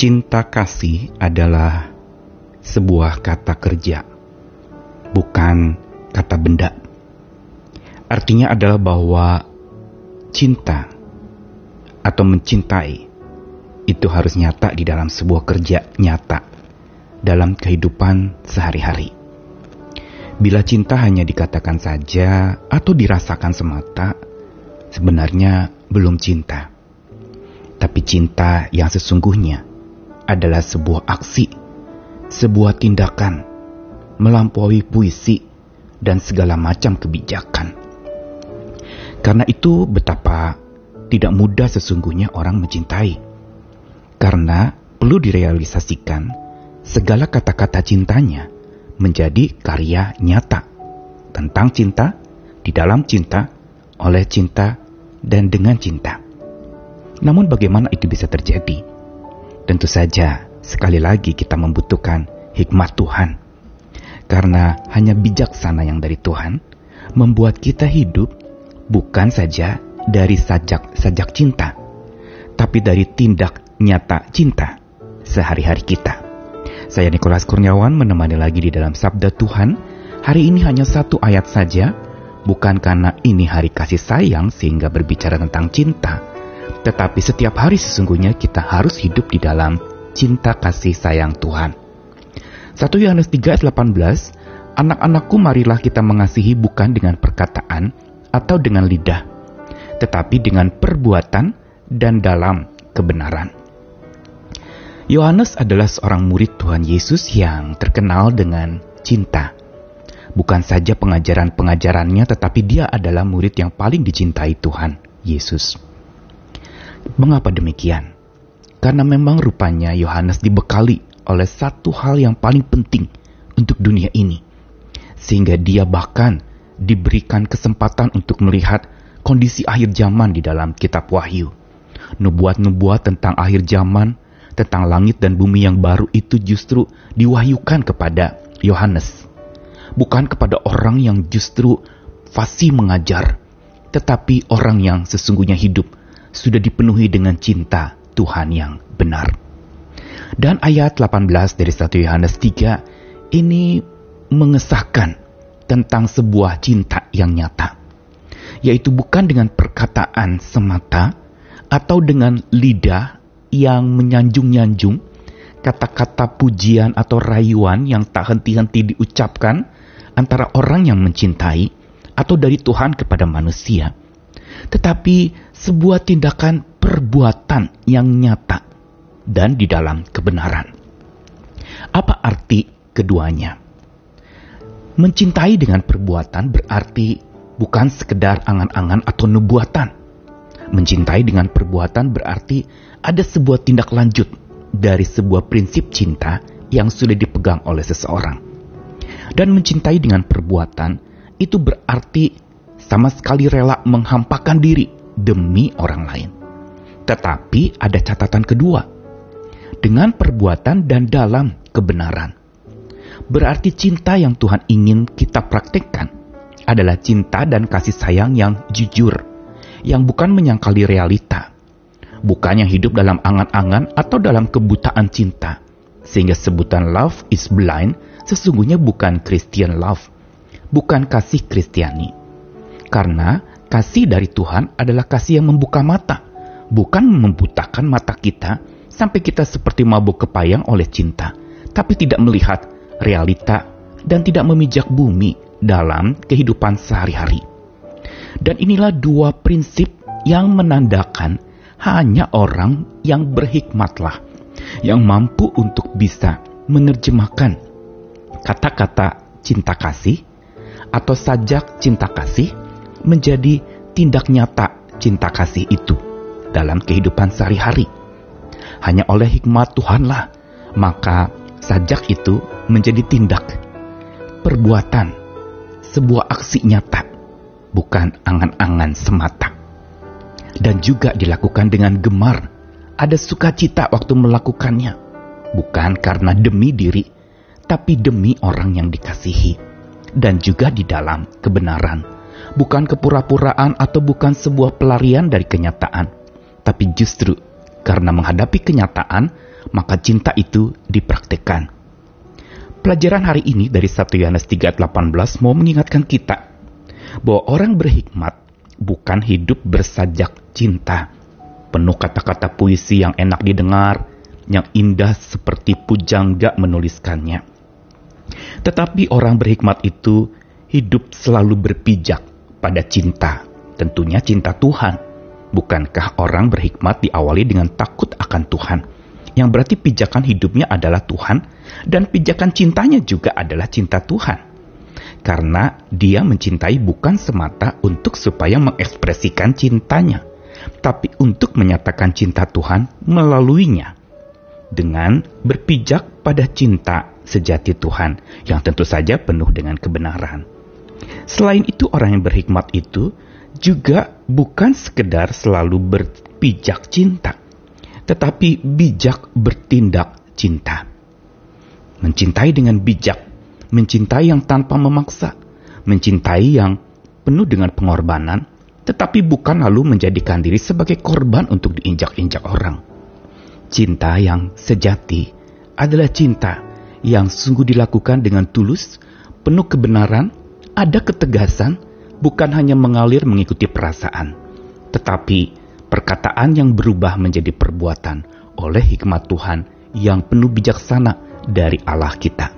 Cinta kasih adalah sebuah kata kerja, bukan kata benda. Artinya adalah bahwa cinta atau mencintai itu harus nyata di dalam sebuah kerja nyata dalam kehidupan sehari-hari. Bila cinta hanya dikatakan saja atau dirasakan semata, sebenarnya belum cinta. Tapi cinta yang sesungguhnya adalah sebuah aksi, sebuah tindakan, melampaui puisi dan segala macam kebijakan. Karena itu betapa tidak mudah sesungguhnya orang mencintai. Karena perlu direalisasikan segala kata-kata cintanya menjadi karya nyata tentang cinta, di dalam cinta, oleh cinta, dan dengan cinta. Namun bagaimana itu bisa terjadi? Tentu saja, sekali lagi kita membutuhkan hikmat Tuhan. Karena hanya bijaksana yang dari Tuhan membuat kita hidup bukan saja dari sajak sajak cinta, tapi dari tindak nyata cinta sehari-hari kita. Saya Nikolas Kurniawan menemani lagi di dalam Sabda Tuhan. Hari ini hanya satu ayat saja, bukan karena ini hari kasih sayang sehingga berbicara tentang cinta, tetapi setiap hari sesungguhnya kita harus hidup di dalam cinta kasih sayang Tuhan. 1 Yohanes 3 ayat 18, Anak-anakku marilah kita mengasihi bukan dengan perkataan atau dengan lidah, tetapi dengan perbuatan dan dalam kebenaran. Yohanes adalah seorang murid Tuhan Yesus yang terkenal dengan cinta. Bukan saja pengajaran-pengajarannya, tetapi dia adalah murid yang paling dicintai Tuhan Yesus. Mengapa demikian? Karena memang rupanya Yohanes dibekali oleh satu hal yang paling penting untuk dunia ini, sehingga dia bahkan diberikan kesempatan untuk melihat kondisi akhir zaman di dalam Kitab Wahyu. Nubuat-nubuat tentang akhir zaman tentang langit dan bumi yang baru itu justru diwahyukan kepada Yohanes. Bukan kepada orang yang justru fasih mengajar, tetapi orang yang sesungguhnya hidup sudah dipenuhi dengan cinta Tuhan yang benar. Dan ayat 18 dari 1 Yohanes 3 ini mengesahkan tentang sebuah cinta yang nyata. Yaitu bukan dengan perkataan semata atau dengan lidah yang menyanjung-nyanjung, kata-kata pujian atau rayuan yang tak henti-henti diucapkan antara orang yang mencintai atau dari Tuhan kepada manusia, tetapi sebuah tindakan perbuatan yang nyata dan di dalam kebenaran. Apa arti keduanya? Mencintai dengan perbuatan berarti bukan sekedar angan-angan atau nubuatan. Mencintai dengan perbuatan berarti ada sebuah tindak lanjut dari sebuah prinsip cinta yang sudah dipegang oleh seseorang. Dan mencintai dengan perbuatan itu berarti sama sekali rela menghampakan diri demi orang lain. Tetapi ada catatan kedua. Dengan perbuatan dan dalam kebenaran. Berarti cinta yang Tuhan ingin kita praktekkan adalah cinta dan kasih sayang yang jujur, yang bukan menyangkali realita, bukannya hidup dalam angan-angan atau dalam kebutaan cinta. Sehingga sebutan love is blind sesungguhnya bukan Christian love, bukan kasih Kristiani. Karena kasih dari Tuhan adalah kasih yang membuka mata, bukan membutakan mata kita sampai kita seperti mabuk kepayang oleh cinta, tapi tidak melihat realita dan tidak memijak bumi dalam kehidupan sehari-hari. Dan inilah dua prinsip yang menandakan hanya orang yang berhikmatlah yang mampu untuk bisa menerjemahkan kata-kata cinta kasih atau sajak cinta kasih menjadi tindak nyata cinta kasih itu dalam kehidupan sehari-hari. Hanya oleh hikmat Tuhanlah maka sajak itu menjadi tindak, perbuatan, sebuah aksi nyata, bukan angan-angan semata dan juga dilakukan dengan gemar. Ada sukacita waktu melakukannya, bukan karena demi diri, tapi demi orang yang dikasihi, dan juga di dalam kebenaran, bukan kepura-puraan atau bukan sebuah pelarian dari kenyataan, tapi justru karena menghadapi kenyataan, maka cinta itu dipraktekkan. Pelajaran hari ini dari 1 Yohanes 3:18 mau mengingatkan kita bahwa orang berhikmat bukan hidup bersajak cinta, penuh kata-kata puisi yang enak didengar, yang indah seperti pujangga menuliskannya. Tetapi orang berhikmat itu hidup selalu berpijak pada cinta, tentunya cinta Tuhan Bukankah orang berhikmat diawali dengan takut akan Tuhan? Yang berarti pijakan hidupnya adalah Tuhan dan pijakan cintanya juga adalah cinta Tuhan. Karena dia mencintai bukan semata untuk supaya mengekspresikan cintanya, tapi untuk menyatakan cinta Tuhan melaluinya. Dengan berpijak pada cinta sejati Tuhan yang tentu saja penuh dengan kebenaran. Selain itu orang yang berhikmat itu juga bukan sekedar selalu berpijak cinta, tetapi bijak bertindak cinta. Mencintai dengan bijak, mencintai yang tanpa memaksa, mencintai yang penuh dengan pengorbanan, tetapi bukan lalu menjadikan diri sebagai korban untuk diinjak-injak orang. Cinta yang sejati adalah cinta yang sungguh dilakukan dengan tulus, penuh kebenaran, ada ketegasan, bukan hanya mengalir mengikuti perasaan, tetapi perkataan yang berubah menjadi perbuatan oleh hikmat Tuhan yang penuh bijaksana dari Allah kita.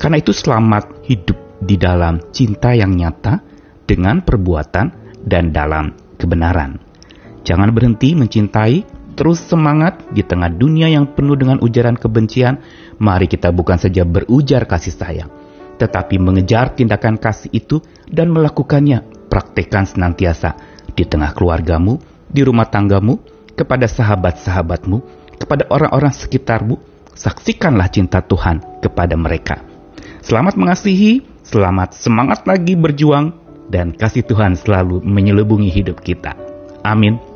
Karena itu selamat hidup di dalam cinta yang nyata dengan perbuatan dan dalam kebenaran. Jangan berhenti mencintai, terus semangat di tengah dunia yang penuh dengan ujaran kebencian. Mari kita bukan saja berujar kasih sayang, tetapi mengejar tindakan kasih itu dan melakukannya. Praktekkan senantiasa di tengah keluargamu, di rumah tanggamu, kepada sahabat-sahabatmu, kepada orang-orang sekitarmu. Saksikanlah cinta Tuhan kepada mereka. Selamat mengasihi, selamat semangat lagi berjuang, dan kasih Tuhan selalu menyelubungi hidup kita. Amin.